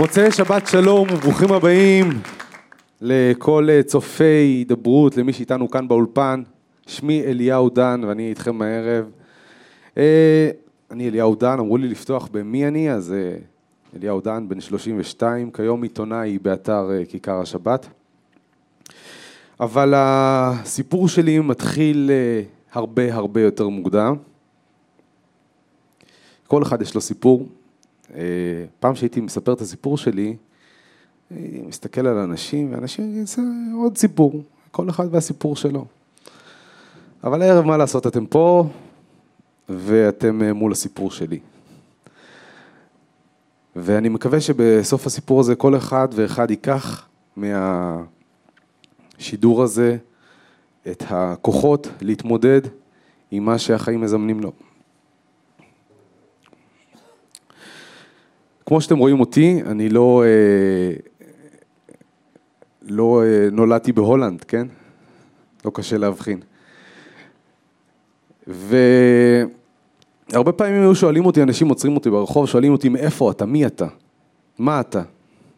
מוצאי שבת שלום וברוכים הבאים לכל צופי הידברות, למי שאיתנו כאן באולפן. שמי אליהו דן ואני איתכם הערב. אה, אני אליהו דן, אמרו לי לפתוח במי אני, אז אה, אליהו דן, בן 32, כיום עיתונאי באתר אה, כיכר השבת. אבל הסיפור שלי מתחיל הרבה הרבה יותר מוקדם. כל אחד יש לו סיפור. פעם שהייתי מספר את הסיפור שלי, מסתכל על אנשים, ואנשים, זה עוד סיפור, כל אחד והסיפור שלו. אבל הערב, מה לעשות, אתם פה, ואתם אה, מול הסיפור שלי. ואני מקווה שבסוף הסיפור הזה כל אחד ואחד ייקח מהשידור הזה את הכוחות להתמודד עם מה שהחיים מזמנים לו. כמו שאתם רואים אותי, אני לא, אה, לא אה, נולדתי בהולנד, כן? לא קשה להבחין. והרבה פעמים היו שואלים אותי, אנשים עוצרים אותי ברחוב, שואלים אותי מאיפה אתה, מי אתה, מה אתה.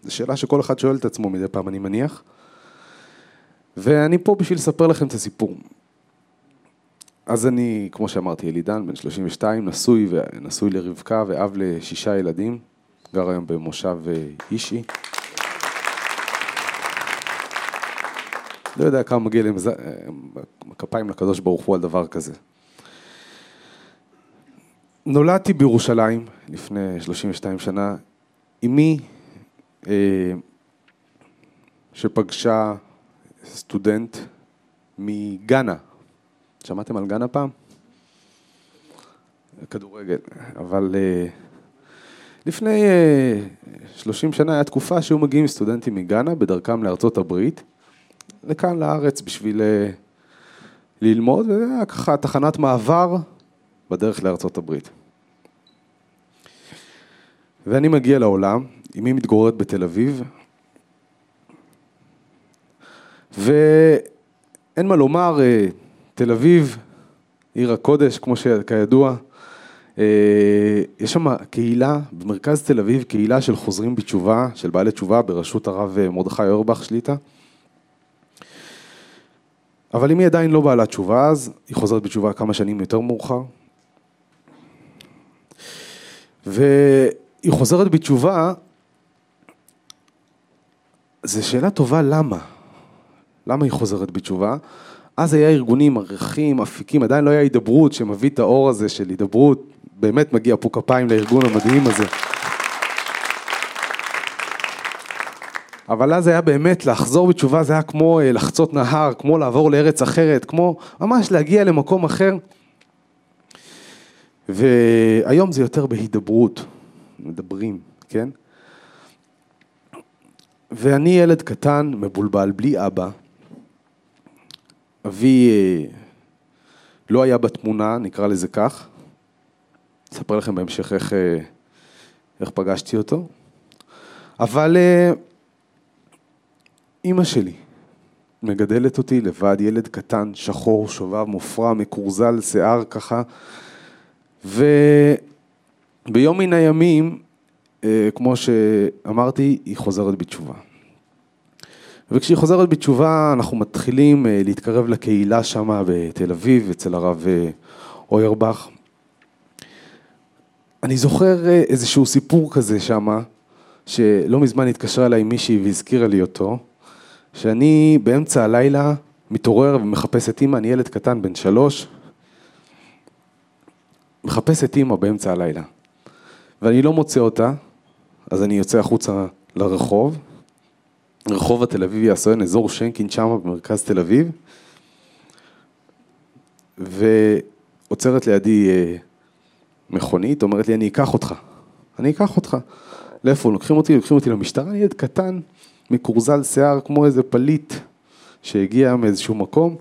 זו שאלה שכל אחד שואל את עצמו מדי פעם, אני מניח. ואני פה בשביל לספר לכם את הסיפור. אז אני, כמו שאמרתי, אלידן, בן 32, נשוי, נשוי לרבקה ואב לשישה ילדים, גר היום במושב אה, אישי. לא יודע כמה מגיע להם אה, כפיים לקדוש ברוך הוא על דבר כזה. נולדתי בירושלים לפני 32 שנה, אמי אה, שפגשה סטודנט מגאנה. שמעתם על גאנה פעם? כדורגל, אבל אה, לפני 30 שנה הייתה תקופה שהיו מגיעים סטודנטים מגאנה בדרכם לארצות הברית, לכאן לארץ בשביל ללמוד, וזה היה ככה תחנת מעבר בדרך לארצות הברית. ואני מגיע לעולם, אמי מתגוררת בתל אביב, ואין מה לומר, אה, תל אביב, עיר הקודש, כמו שכידוע, אה, יש שם קהילה, במרכז תל אביב, קהילה של חוזרים בתשובה, של בעלי תשובה, בראשות הרב אה, מרדכי אורבך שליטה. אבל אם היא עדיין לא בעלת תשובה, אז היא חוזרת בתשובה כמה שנים יותר מאוחר. והיא חוזרת בתשובה, זו שאלה טובה למה. למה היא חוזרת בתשובה? אז היה ארגונים, ערכים, אפיקים, עדיין לא היה הידברות שמביא את האור הזה של הידברות, באמת מגיע פה כפיים לארגון המדהים הזה. אבל אז היה באמת לחזור בתשובה, זה היה כמו אה, לחצות נהר, כמו לעבור לארץ אחרת, כמו ממש להגיע למקום אחר. והיום זה יותר בהידברות, מדברים, כן? ואני ילד קטן, מבולבל, בלי אבא. אבי אה, לא היה בתמונה, נקרא לזה כך. אספר לכם בהמשך איך, אה, איך פגשתי אותו. אבל אימא שלי מגדלת אותי לבד, ילד קטן, שחור, שובב, מופרע, מקורזל, שיער ככה, וביום מן הימים, אה, כמו שאמרתי, היא חוזרת בתשובה. וכשהיא חוזרת בתשובה, אנחנו מתחילים אה, להתקרב לקהילה שם בתל אביב, אצל הרב אה, אוירבך. אני זוכר איזשהו סיפור כזה שם, שלא מזמן התקשרה אליי מישהי והזכירה לי אותו. שאני באמצע הלילה מתעורר ומחפש את אימא, אני ילד קטן בן שלוש, מחפש את אימא באמצע הלילה. ואני לא מוצא אותה, אז אני יוצא החוצה לרחוב, רחוב התל אביבי הסואן, אזור שנקין שמה במרכז תל אביב, ועוצרת לידי אה, מכונית, אומרת לי, אני אקח אותך. אני אקח אותך. לאיפה? לוקחים אותי, לוקחים אותי למשטרה, אני ילד קטן, מקורזל שיער כמו איזה פליט שהגיע מאיזשהו מקום.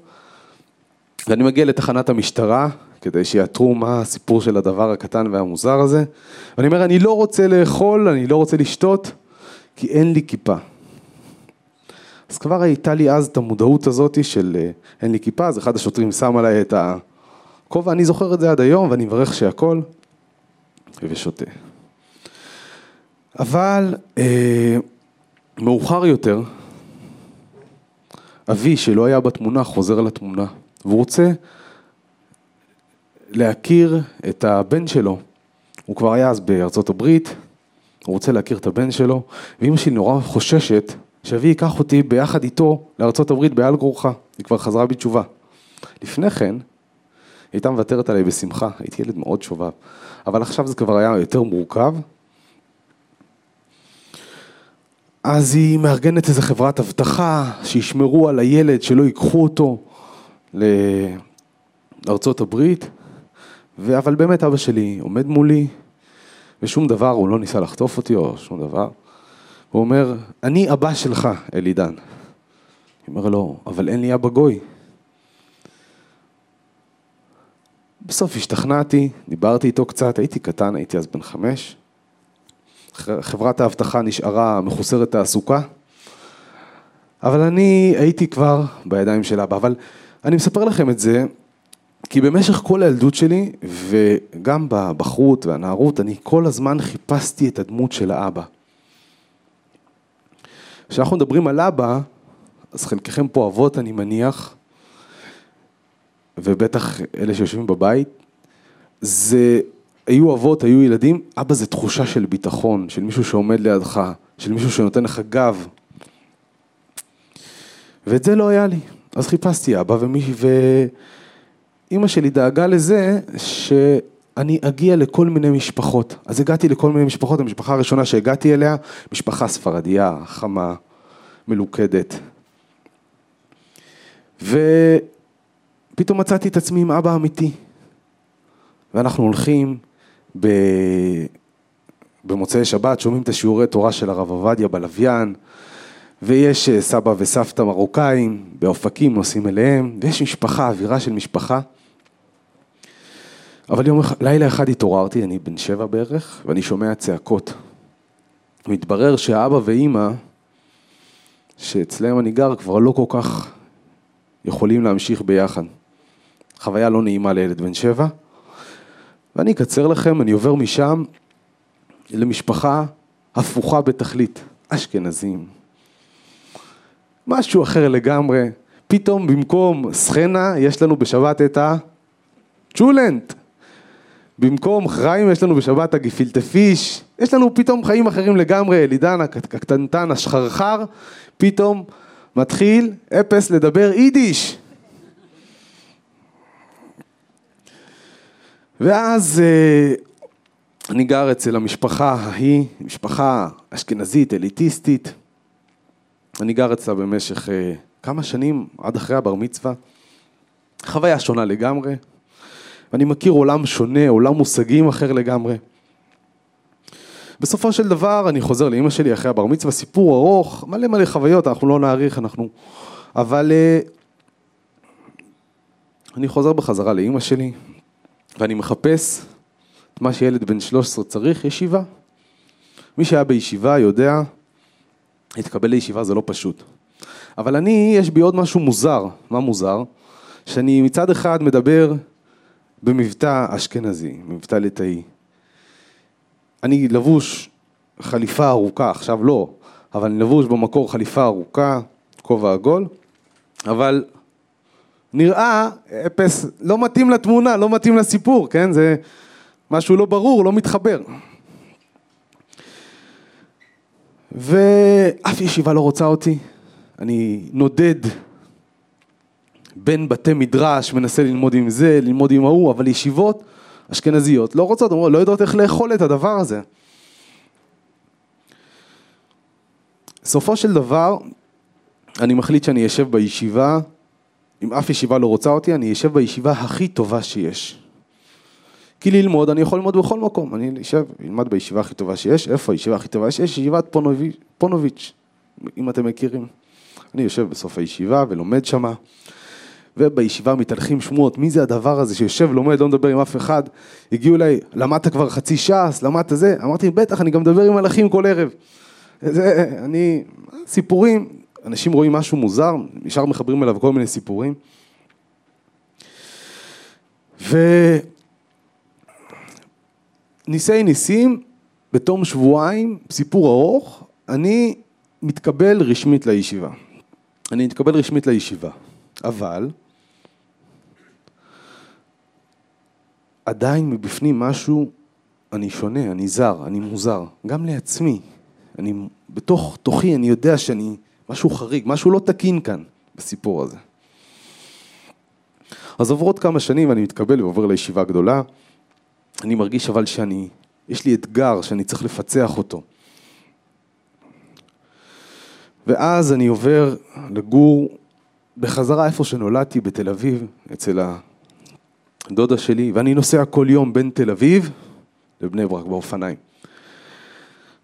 ואני מגיע לתחנת המשטרה כדי שיאתרו מה הסיפור של הדבר הקטן והמוזר הזה. ואני אומר, אני לא רוצה לאכול, אני לא רוצה לשתות, כי אין לי כיפה. אז כבר הייתה לי אז את המודעות הזאת של אה, אין לי כיפה, אז אחד השוטרים שם עליי את הכובע, אני זוכר את זה עד היום ואני מברך שהכל, ושותה. אבל אה, מאוחר יותר, אבי שלא היה בתמונה חוזר לתמונה, והוא רוצה להכיר את הבן שלו. הוא כבר היה אז בארצות הברית, הוא רוצה להכיר את הבן שלו, ואימא שלי נורא חוששת שאבי ייקח אותי ביחד איתו לארצות הברית בעל כורחה, היא כבר חזרה בתשובה. לפני כן, היא הייתה מוותרת עליי בשמחה, הייתי ילד מאוד שובב, אבל עכשיו זה כבר היה יותר מורכב. אז היא מארגנת איזה חברת אבטחה, שישמרו על הילד, שלא ייקחו אותו לארצות הברית, ו... אבל באמת אבא שלי עומד מולי, ושום דבר, הוא לא ניסה לחטוף אותי או שום דבר. הוא אומר, אני אבא שלך, אלידן. אני אומר לו, אבל אין לי אבא גוי. בסוף השתכנעתי, דיברתי איתו קצת, הייתי קטן, הייתי אז בן חמש. חברת האבטחה נשארה מחוסרת תעסוקה, אבל אני הייתי כבר בידיים של אבא. אבל אני מספר לכם את זה כי במשך כל הילדות שלי, וגם בבחרות והנערות, אני כל הזמן חיפשתי את הדמות של האבא. כשאנחנו מדברים על אבא, אז חלקכם פה אבות, אני מניח, ובטח אלה שיושבים בבית, זה, היו אבות, היו ילדים, אבא זה תחושה של ביטחון, של מישהו שעומד לידך, של מישהו שנותן לך גב. ואת זה לא היה לי. אז חיפשתי אבא, ומי, ואימא שלי דאגה לזה שאני אגיע לכל מיני משפחות. אז הגעתי לכל מיני משפחות, המשפחה הראשונה שהגעתי אליה, משפחה ספרדיה, חמה, מלוכדת. ופתאום מצאתי את עצמי עם אבא אמיתי. ואנחנו הולכים ב... במוצאי שבת, שומעים את השיעורי תורה של הרב עובדיה בלוויין, ויש אה, סבא וסבתא מרוקאים, באופקים נוסעים אליהם, ויש משפחה, אווירה של משפחה. אבל יום, לילה אחד התעוררתי, אני בן שבע בערך, ואני שומע צעקות. מתברר שהאבא ואימא, שאצלם אני גר, כבר לא כל כך יכולים להמשיך ביחד. חוויה לא נעימה לילד בן שבע. ואני אקצר לכם, אני עובר משם למשפחה הפוכה בתכלית, אשכנזים. משהו אחר לגמרי. פתאום במקום סחנה יש לנו בשבת את הצ'ולנט. במקום חיים יש לנו בשבת הגפילטה פיש. יש לנו פתאום חיים אחרים לגמרי, אלידן הקטנטן, השחרחר, פתאום מתחיל אפס לדבר יידיש. ואז אה, אני גר אצל המשפחה ההיא, משפחה אשכנזית, אליטיסטית. אני גר אצלה במשך אה, כמה שנים, עד אחרי הבר מצווה. חוויה שונה לגמרי. ואני מכיר עולם שונה, עולם מושגים אחר לגמרי. בסופו של דבר אני חוזר לאימא שלי אחרי הבר מצווה, סיפור ארוך, מלא מלא חוויות, אנחנו לא נאריך, אנחנו... אבל אה, אני חוזר בחזרה לאימא שלי, ואני מחפש את מה שילד בן 13 צריך, ישיבה. מי שהיה בישיבה יודע, להתקבל לישיבה זה לא פשוט. אבל אני, יש בי עוד משהו מוזר. מה מוזר? שאני מצד אחד מדבר במבטא אשכנזי, מבטא ליטאי. אני לבוש חליפה ארוכה, עכשיו לא, אבל אני לבוש במקור חליפה ארוכה, כובע עגול, אבל נראה אפס, לא מתאים לתמונה, לא מתאים לסיפור, כן? זה משהו לא ברור, לא מתחבר. ואף ישיבה לא רוצה אותי, אני נודד בין בתי מדרש, מנסה ללמוד עם זה, ללמוד עם ההוא, אבל ישיבות אשכנזיות לא רוצות, לא יודעות איך לאכול את הדבר הזה. סופו של דבר, אני מחליט שאני אשב בישיבה אם אף ישיבה לא רוצה אותי, אני אשב בישיבה הכי טובה שיש. כי ללמוד, אני יכול ללמוד בכל מקום. אני אשב, אלמד בישיבה הכי טובה שיש. איפה הישיבה הכי טובה שיש? ישיבת פונוביץ', פונוביץ', אם אתם מכירים. אני יושב בסוף הישיבה ולומד שמה, ובישיבה מתהלכים שמועות, מי זה הדבר הזה שיושב ולומד, לא מדבר עם אף אחד. הגיעו אליי, למדת כבר חצי ש"ס, למדת זה? אמרתי, בטח, אני גם מדבר עם מלאכים כל ערב. זה, אני, סיפורים, אנשים רואים משהו מוזר, ישר מחברים אליו כל מיני סיפורים. וניסי ניסים, בתום שבועיים, סיפור ארוך, אני מתקבל רשמית לישיבה. אני מתקבל רשמית לישיבה, אבל עדיין מבפנים משהו, אני שונה, אני זר, אני מוזר, גם לעצמי. אני, בתוך תוכי אני יודע שאני, משהו חריג, משהו לא תקין כאן בסיפור הזה. אז עוברות כמה שנים ואני מתקבל ועובר לישיבה גדולה. אני מרגיש אבל שאני, יש לי אתגר שאני צריך לפצח אותו. ואז אני עובר לגור בחזרה איפה שנולדתי, בתל אביב, אצל הדודה שלי, ואני נוסע כל יום בין תל אביב לבני ברק באופניים.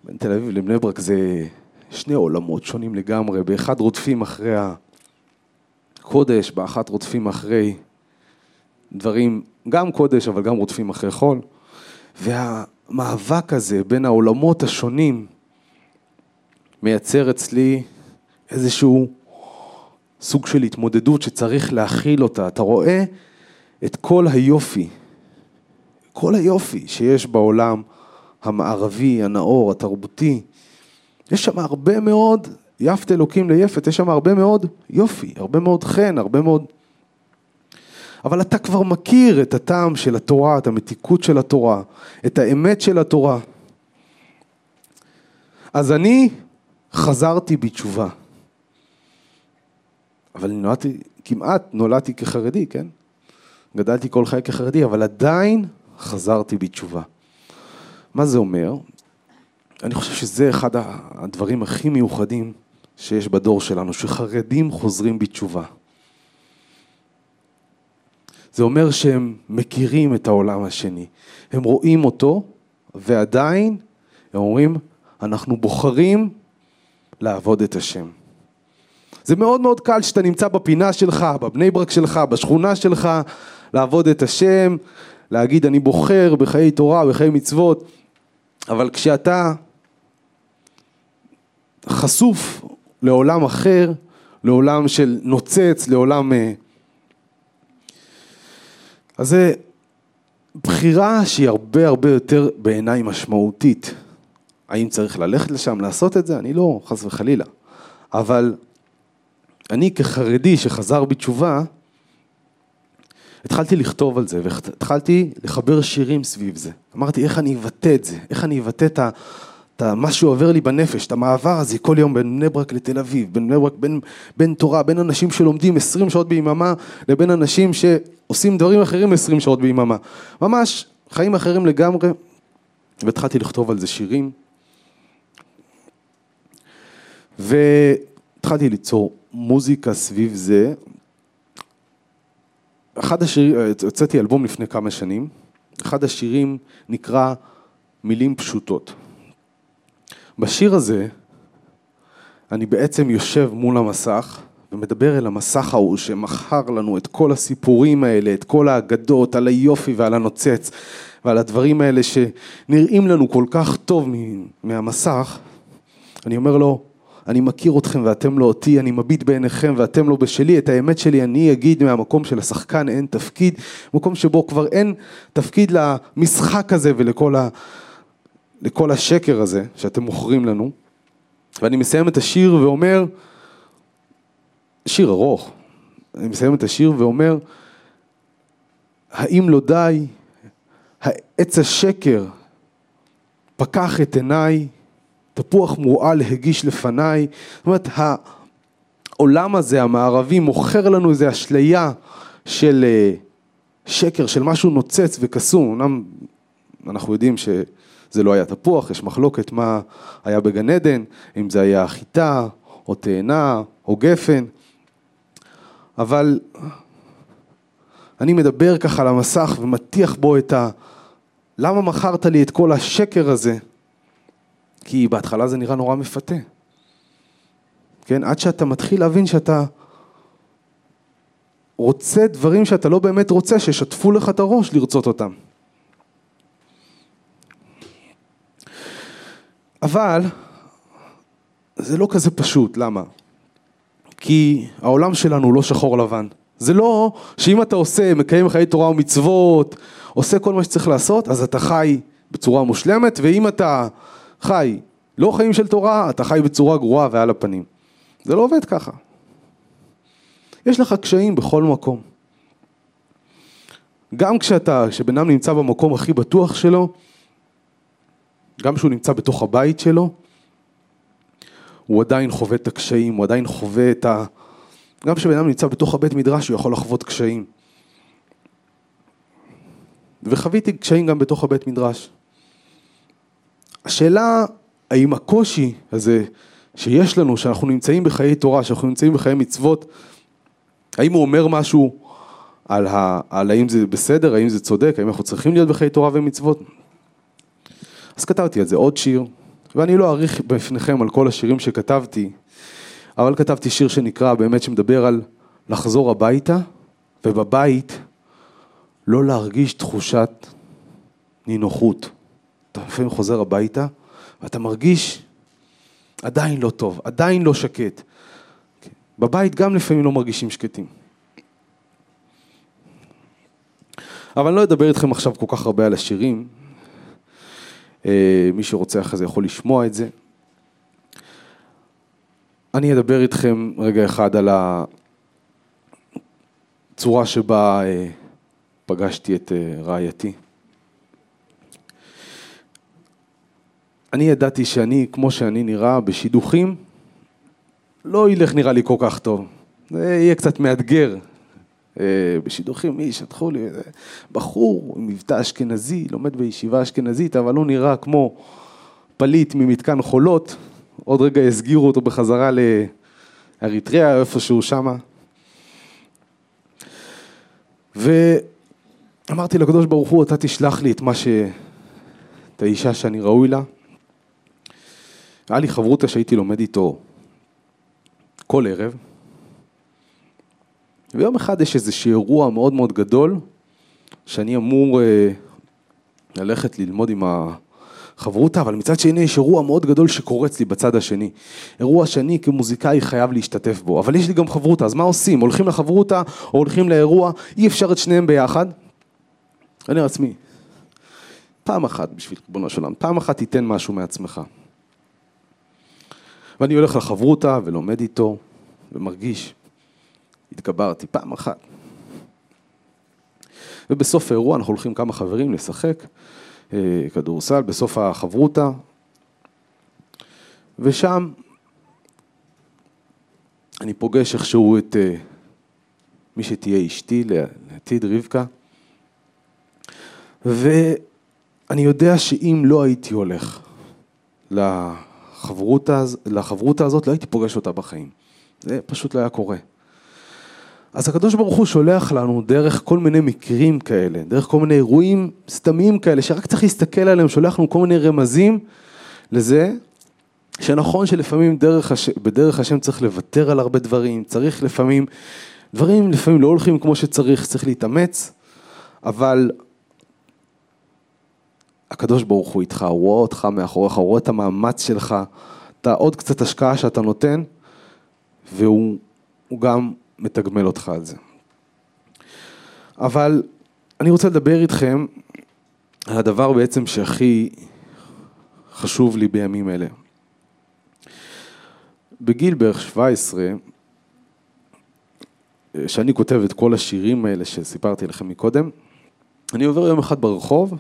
בין תל אביב לבני ברק זה שני עולמות שונים לגמרי, באחד רודפים אחרי הקודש, באחת רודפים אחרי דברים, גם קודש, אבל גם רודפים אחרי חול. והמאבק הזה בין העולמות השונים מייצר אצלי איזשהו סוג של התמודדות שצריך להכיל אותה. אתה רואה את כל היופי, כל היופי שיש בעולם המערבי, הנאור, התרבותי. יש שם הרבה מאוד, יפת אלוקים ליפת, יש שם הרבה מאוד יופי, הרבה מאוד חן, הרבה מאוד... אבל אתה כבר מכיר את הטעם של התורה, את המתיקות של התורה, את האמת של התורה. אז אני חזרתי בתשובה. אבל נולדתי, כמעט נולדתי כחרדי, כן? גדלתי כל חיי כחרדי, אבל עדיין חזרתי בתשובה. מה זה אומר? אני חושב שזה אחד הדברים הכי מיוחדים שיש בדור שלנו, שחרדים חוזרים בתשובה. זה אומר שהם מכירים את העולם השני, הם רואים אותו, ועדיין הם אומרים, אנחנו בוחרים לעבוד את השם. זה מאוד מאוד קל שאתה נמצא בפינה שלך, בבני ברק שלך, בשכונה שלך, לעבוד את השם, להגיד אני בוחר בחיי תורה, בחיי מצוות, אבל כשאתה חשוף לעולם אחר, לעולם של נוצץ, לעולם... אה, אז זה בחירה שהיא הרבה הרבה יותר בעיניי משמעותית. האם צריך ללכת לשם, לעשות את זה? אני לא, חס וחלילה. אבל אני כחרדי שחזר בתשובה, התחלתי לכתוב על זה, והתחלתי לחבר שירים סביב זה. אמרתי, איך אני אבטא את זה? איך אני אבטא את, את מה שעובר לי בנפש, את המעבר הזה כל יום בין בני ברק לתל אביב, בין בני ברק, בין, בין תורה, בין אנשים שלומדים 20 שעות ביממה, לבין אנשים שעושים דברים אחרים 20 שעות ביממה. ממש חיים אחרים לגמרי, והתחלתי לכתוב על זה שירים. והתחלתי ליצור מוזיקה סביב זה. אחד השירים, הוצאתי אלבום לפני כמה שנים, אחד השירים נקרא מילים פשוטות. בשיר הזה אני בעצם יושב מול המסך ומדבר אל המסך ההוא שמכר לנו את כל הסיפורים האלה, את כל האגדות על היופי ועל הנוצץ ועל הדברים האלה שנראים לנו כל כך טוב מהמסך, אני אומר לו, אני מכיר אתכם ואתם לא אותי, אני מביט בעיניכם ואתם לא בשלי, את האמת שלי אני אגיד מהמקום של השחקן אין תפקיד, מקום שבו כבר אין תפקיד למשחק הזה ולכל ה... לכל השקר הזה שאתם מוכרים לנו. ואני מסיים את השיר ואומר, שיר ארוך, אני מסיים את השיר ואומר, האם לא די, עץ השקר פקח את עיניי, תפוח מורעל הגיש לפניי, זאת אומרת העולם הזה המערבי מוכר לנו איזו אשליה של אה, שקר, של משהו נוצץ וקסום, אמנם אנחנו יודעים שזה לא היה תפוח, יש מחלוקת מה היה בגן עדן, אם זה היה חיטה או תאנה או גפן, אבל אני מדבר ככה על המסך ומטיח בו את ה... למה מכרת לי את כל השקר הזה? כי בהתחלה זה נראה נורא מפתה. כן? עד שאתה מתחיל להבין שאתה רוצה דברים שאתה לא באמת רוצה, שישטפו לך את הראש לרצות אותם. אבל זה לא כזה פשוט, למה? כי העולם שלנו הוא לא שחור לבן. זה לא שאם אתה עושה, מקיים חיי תורה ומצוות, עושה כל מה שצריך לעשות, אז אתה חי בצורה מושלמת, ואם אתה חי לא חיים של תורה, אתה חי בצורה גרועה ועל הפנים. זה לא עובד ככה. יש לך קשיים בכל מקום. גם כשאתה, כשבן אדם נמצא במקום הכי בטוח שלו, גם כשהוא נמצא בתוך הבית שלו, הוא עדיין חווה את הקשיים, הוא עדיין חווה את ה... גם כשבן אדם נמצא בתוך הבית מדרש, הוא יכול לחוות קשיים. וחוויתי קשיים גם בתוך הבית מדרש. השאלה, האם הקושי הזה שיש לנו, שאנחנו נמצאים בחיי תורה, שאנחנו נמצאים בחיי מצוות, האם הוא אומר משהו על, ה, על האם זה בסדר, האם זה צודק, האם אנחנו צריכים להיות בחיי תורה ומצוות? אז כתבתי על זה עוד שיר, ואני לא אאריך בפניכם על כל השירים שכתבתי, אבל כתבתי שיר שנקרא, באמת שמדבר על לחזור הביתה, ובבית לא להרגיש תחושת נינוחות. אתה לפעמים חוזר הביתה, ואתה מרגיש עדיין לא טוב, עדיין לא שקט. בבית גם לפעמים לא מרגישים שקטים. אבל אני לא אדבר איתכם עכשיו כל כך הרבה על השירים. אה, מי שרוצה אחרי זה יכול לשמוע את זה. אני אדבר איתכם רגע אחד על הצורה שבה אה, פגשתי את אה, רעייתי. אני ידעתי שאני, כמו שאני נראה, בשידוכים, לא ילך נראה לי כל כך טוב. זה יהיה קצת מאתגר. אה, בשידוכים, מי שטחו לי, בחור עם מבטא אשכנזי, לומד בישיבה אשכנזית, אבל הוא נראה כמו פליט ממתקן חולות. עוד רגע יסגירו אותו בחזרה לאריתריאה, איפשהו שמה. ואמרתי לקדוש ברוך הוא, אתה תשלח לי את מה ש... את האישה שאני ראוי לה. היה לי חברותא שהייתי לומד איתו כל ערב, ויום אחד יש איזשהו אירוע מאוד מאוד גדול, שאני אמור אה, ללכת ללמוד עם החברותא, אבל מצד שני יש אירוע מאוד גדול שקורץ לי בצד השני. אירוע שאני כמוזיקאי חייב להשתתף בו, אבל יש לי גם חברותא, אז מה עושים? הולכים לחברותא או הולכים לאירוע? אי אפשר את שניהם ביחד. אני לעצמי, פעם אחת בשביל ריבונו של עולם, פעם אחת תיתן משהו מעצמך. ואני הולך לחברותא ולומד איתו ומרגיש, התגברתי פעם אחת. ובסוף האירוע אנחנו הולכים כמה חברים לשחק אה, כדורסל, בסוף החברותא, ושם אני פוגש איכשהו את אה, מי שתהיה אשתי לעתיד, רבקה, ואני יודע שאם לא הייתי הולך לחברותא, לחברותא הזאת, לא הייתי פוגש אותה בחיים. זה פשוט לא היה קורה. אז הקדוש ברוך הוא שולח לנו דרך כל מיני מקרים כאלה, דרך כל מיני אירועים סתמיים כאלה, שרק צריך להסתכל עליהם, שולח לנו כל מיני רמזים לזה, שנכון שלפעמים דרך הש... בדרך השם צריך לוותר על הרבה דברים, צריך לפעמים, דברים לפעמים לא הולכים כמו שצריך, צריך להתאמץ, אבל הקדוש ברוך הוא איתך, הוא רואה אותך מאחוריך, הוא רואה את המאמץ שלך, את העוד קצת השקעה שאתה נותן, והוא גם מתגמל אותך על זה. אבל אני רוצה לדבר איתכם על הדבר בעצם שהכי חשוב לי בימים אלה. בגיל בערך 17, שאני כותב את כל השירים האלה שסיפרתי לכם מקודם, אני עובר יום אחד ברחוב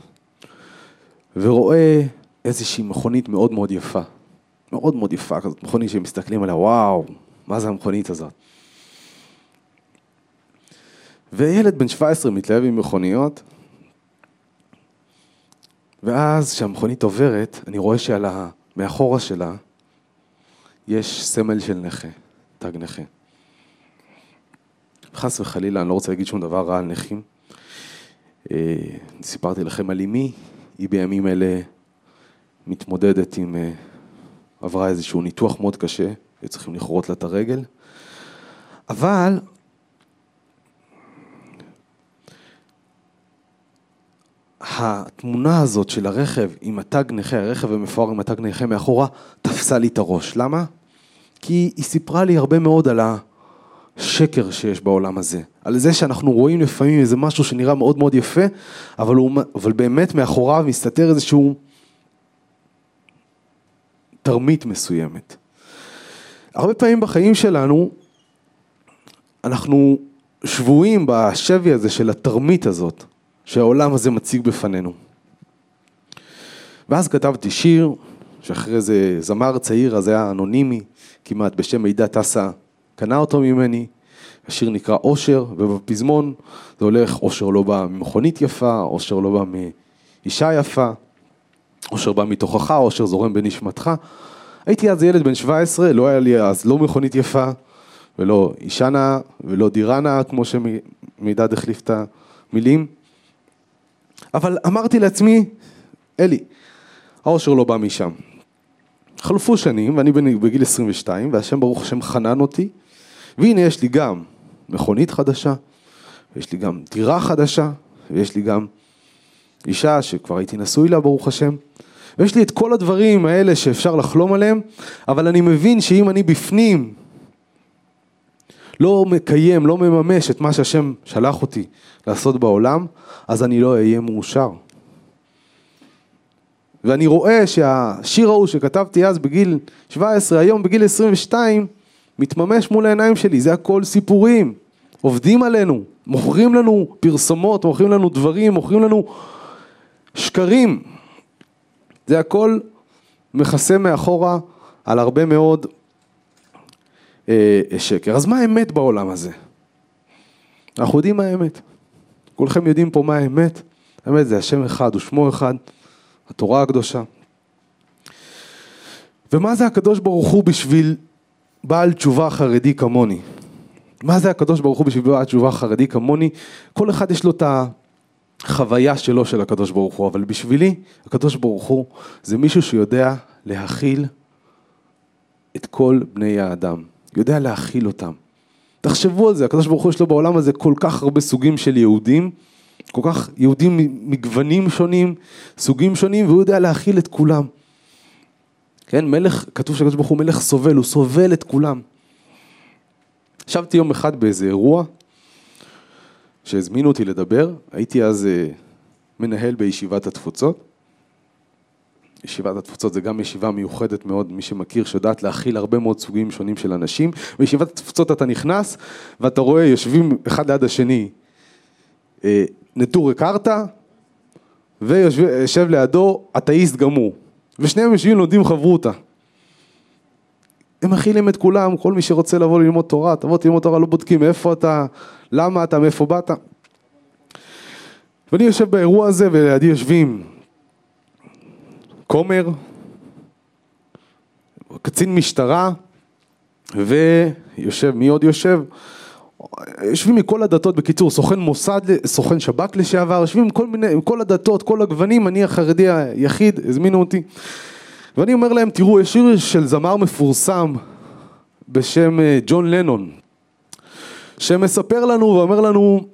ורואה איזושהי מכונית מאוד מאוד יפה. מאוד מאוד יפה כזאת, מכונית שמסתכלים עליה, וואו, מה זה המכונית הזאת? וילד בן 17 מתלהב עם מכוניות, ואז כשהמכונית עוברת, אני רואה שעל ה... מאחורה שלה יש סמל של נכה, תג נכה. חס וחלילה, אני לא רוצה להגיד שום דבר רע על נכים. אה, סיפרתי לכם על אמי, היא בימים אלה מתמודדת עם, אה, עברה איזשהו ניתוח מאוד קשה, וצריכים לכרות לה את הרגל. אבל התמונה הזאת של הרכב עם התג נכה, הרכב המפואר עם התג נכה מאחורה, תפסה לי את הראש. למה? כי היא סיפרה לי הרבה מאוד על השקר שיש בעולם הזה, על זה שאנחנו רואים לפעמים איזה משהו שנראה מאוד מאוד יפה, אבל, הוא, אבל באמת מאחוריו מסתתר איזשהו תרמית מסוימת. הרבה פעמים בחיים שלנו אנחנו שבויים בשבי הזה של התרמית הזאת שהעולם הזה מציג בפנינו. ואז כתבתי שיר, שאחרי זה זמר צעיר, אז היה אנונימי כמעט, בשם מידע טסה, קנה אותו ממני. השיר נקרא אושר, ובפזמון זה הולך, אושר לא בא ממכונית יפה, אושר לא בא מאישה יפה, אושר בא מתוכך, אושר זורם בנשמתך. הייתי אז ילד בן 17, לא היה לי אז לא מכונית יפה, ולא אישה נאה, ולא דירה נאה, כמו שמידד החליף את המילים. אבל אמרתי לעצמי, אלי, האושר לא בא משם. חלפו שנים, ואני בגיל 22, והשם ברוך השם חנן אותי, והנה יש לי גם מכונית חדשה, ויש לי גם דירה חדשה, ויש לי גם אישה שכבר הייתי נשוי לה, ברוך השם. ויש לי את כל הדברים האלה שאפשר לחלום עליהם, אבל אני מבין שאם אני בפנים לא מקיים, לא מממש את מה שהשם שלח אותי לעשות בעולם, אז אני לא אהיה מאושר. ואני רואה שהשיר ההוא שכתבתי אז בגיל 17, היום בגיל 22, מתממש מול העיניים שלי, זה הכל סיפורים. עובדים עלינו, מוכרים לנו פרסומות, מוכרים לנו דברים, מוכרים לנו שקרים. זה הכל מכסה מאחורה על הרבה מאוד שקר. אז מה האמת בעולם הזה? אנחנו יודעים מה האמת. כולכם יודעים פה מה האמת. האמת זה השם אחד ושמו אחד, התורה הקדושה. ומה זה הקדוש ברוך הוא בשביל בעל תשובה חרדי כמוני? מה זה הקדוש ברוך הוא בשביל בעל תשובה חרדי כמוני? כל אחד יש לו את החוויה שלו של הקדוש ברוך הוא, אבל בשבילי הקדוש ברוך הוא זה מישהו שיודע להכיל את כל בני האדם. יודע להכיל אותם. תחשבו על זה, הקדוש ברוך הוא יש לו בעולם הזה כל כך הרבה סוגים של יהודים, כל כך יהודים מגוונים שונים, סוגים שונים, והוא יודע להכיל את כולם. כן, מלך, כתוב שהקדוש ברוך הוא מלך סובל, הוא סובל את כולם. ישבתי יום אחד באיזה אירוע, שהזמינו אותי לדבר, הייתי אז אה, מנהל בישיבת התפוצות, ישיבת התפוצות זה גם ישיבה מיוחדת מאוד, מי שמכיר, שיודעת להכיל הרבה מאוד סוגים שונים של אנשים. בישיבת התפוצות אתה נכנס ואתה רואה, יושבים אחד ליד השני אה, נטורי קרתא, ויושב לידו אתאיסט גמור. ושניהם יושבים לומדים חברותא. הם מכילים את כולם, כל מי שרוצה לבוא ללמוד תורה, תבוא תלמוד תורה, לא בודקים מאיפה אתה, למה אתה, מאיפה באת. ואני יושב באירוע הזה ולידי יושבים כומר, קצין משטרה, ויושב, מי עוד יושב? יושבים מכל הדתות, בקיצור, סוכן מוסד, סוכן שב"כ לשעבר, יושבים עם כל מיני, עם כל הדתות, כל הגוונים, אני החרדי היחיד, הזמינו אותי. ואני אומר להם, תראו, יש שיר של זמר מפורסם בשם אה, ג'ון לנון, שמספר לנו ואומר לנו,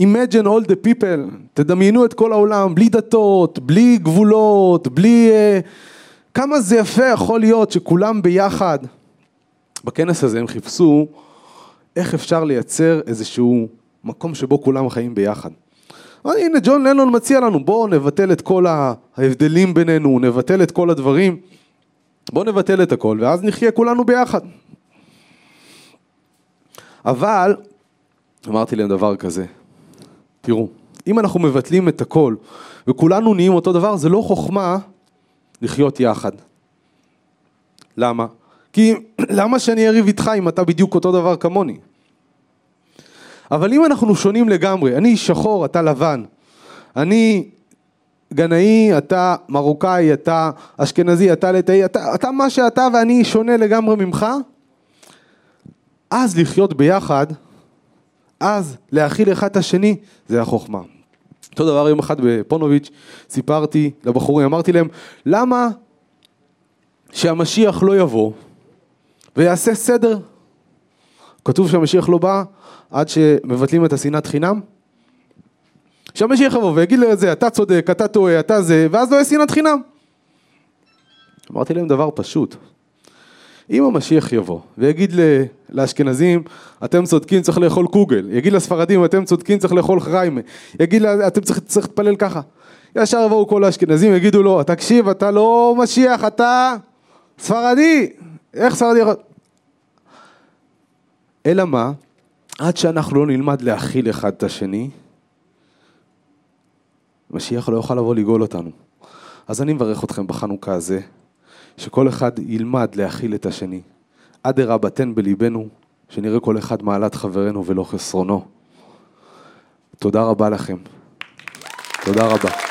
Imagine all the people, תדמיינו את כל העולם, בלי דתות, בלי גבולות, בלי... Uh, כמה זה יפה יכול להיות שכולם ביחד. בכנס הזה הם חיפשו איך אפשר לייצר איזשהו מקום שבו כולם חיים ביחד. אבל הנה ג'ון לנון מציע לנו בואו נבטל את כל ההבדלים בינינו, נבטל את כל הדברים, בואו נבטל את הכל ואז נחיה כולנו ביחד. אבל אמרתי להם דבר כזה, תראו, אם אנחנו מבטלים את הכל וכולנו נהיים אותו דבר, זה לא חוכמה לחיות יחד. למה? כי למה שאני אריב איתך אם אתה בדיוק אותו דבר כמוני? אבל אם אנחנו שונים לגמרי, אני שחור, אתה לבן, אני גנאי, אתה מרוקאי, אתה אשכנזי, אתה לטאי, אתה, אתה מה שאתה ואני שונה לגמרי ממך, אז לחיות ביחד אז להכיל אחד את השני, זה החוכמה. אותו דבר יום אחד בפונוביץ', סיפרתי לבחורים, אמרתי להם, למה שהמשיח לא יבוא ויעשה סדר? כתוב שהמשיח לא בא עד שמבטלים את השנאת חינם? שהמשיח יבוא ויגיד לזה, אתה צודק, אתה טועה, אתה זה, ואז לא יהיה שנאת חינם. אמרתי להם דבר פשוט. אם המשיח יבוא ויגיד לאשכנזים, אתם צודקים, צריך לאכול קוגל, יגיד לספרדים, אתם צודקים, צריך לאכול חריימה, יגיד, אתם צריך, צריך להתפלל ככה. ישר יבואו כל האשכנזים, יגידו לו, תקשיב, אתה לא משיח, אתה ספרדי, איך ספרדי יכול... אלא מה? עד שאנחנו לא נלמד להכיל אחד את השני, משיח לא יוכל לבוא לגאול אותנו. אז אני מברך אתכם בחנוכה הזה, שכל אחד ילמד להכיל את השני. אדרבה תן בליבנו, שנראה כל אחד מעלת חברנו ולא חסרונו. תודה רבה לכם. תודה רבה.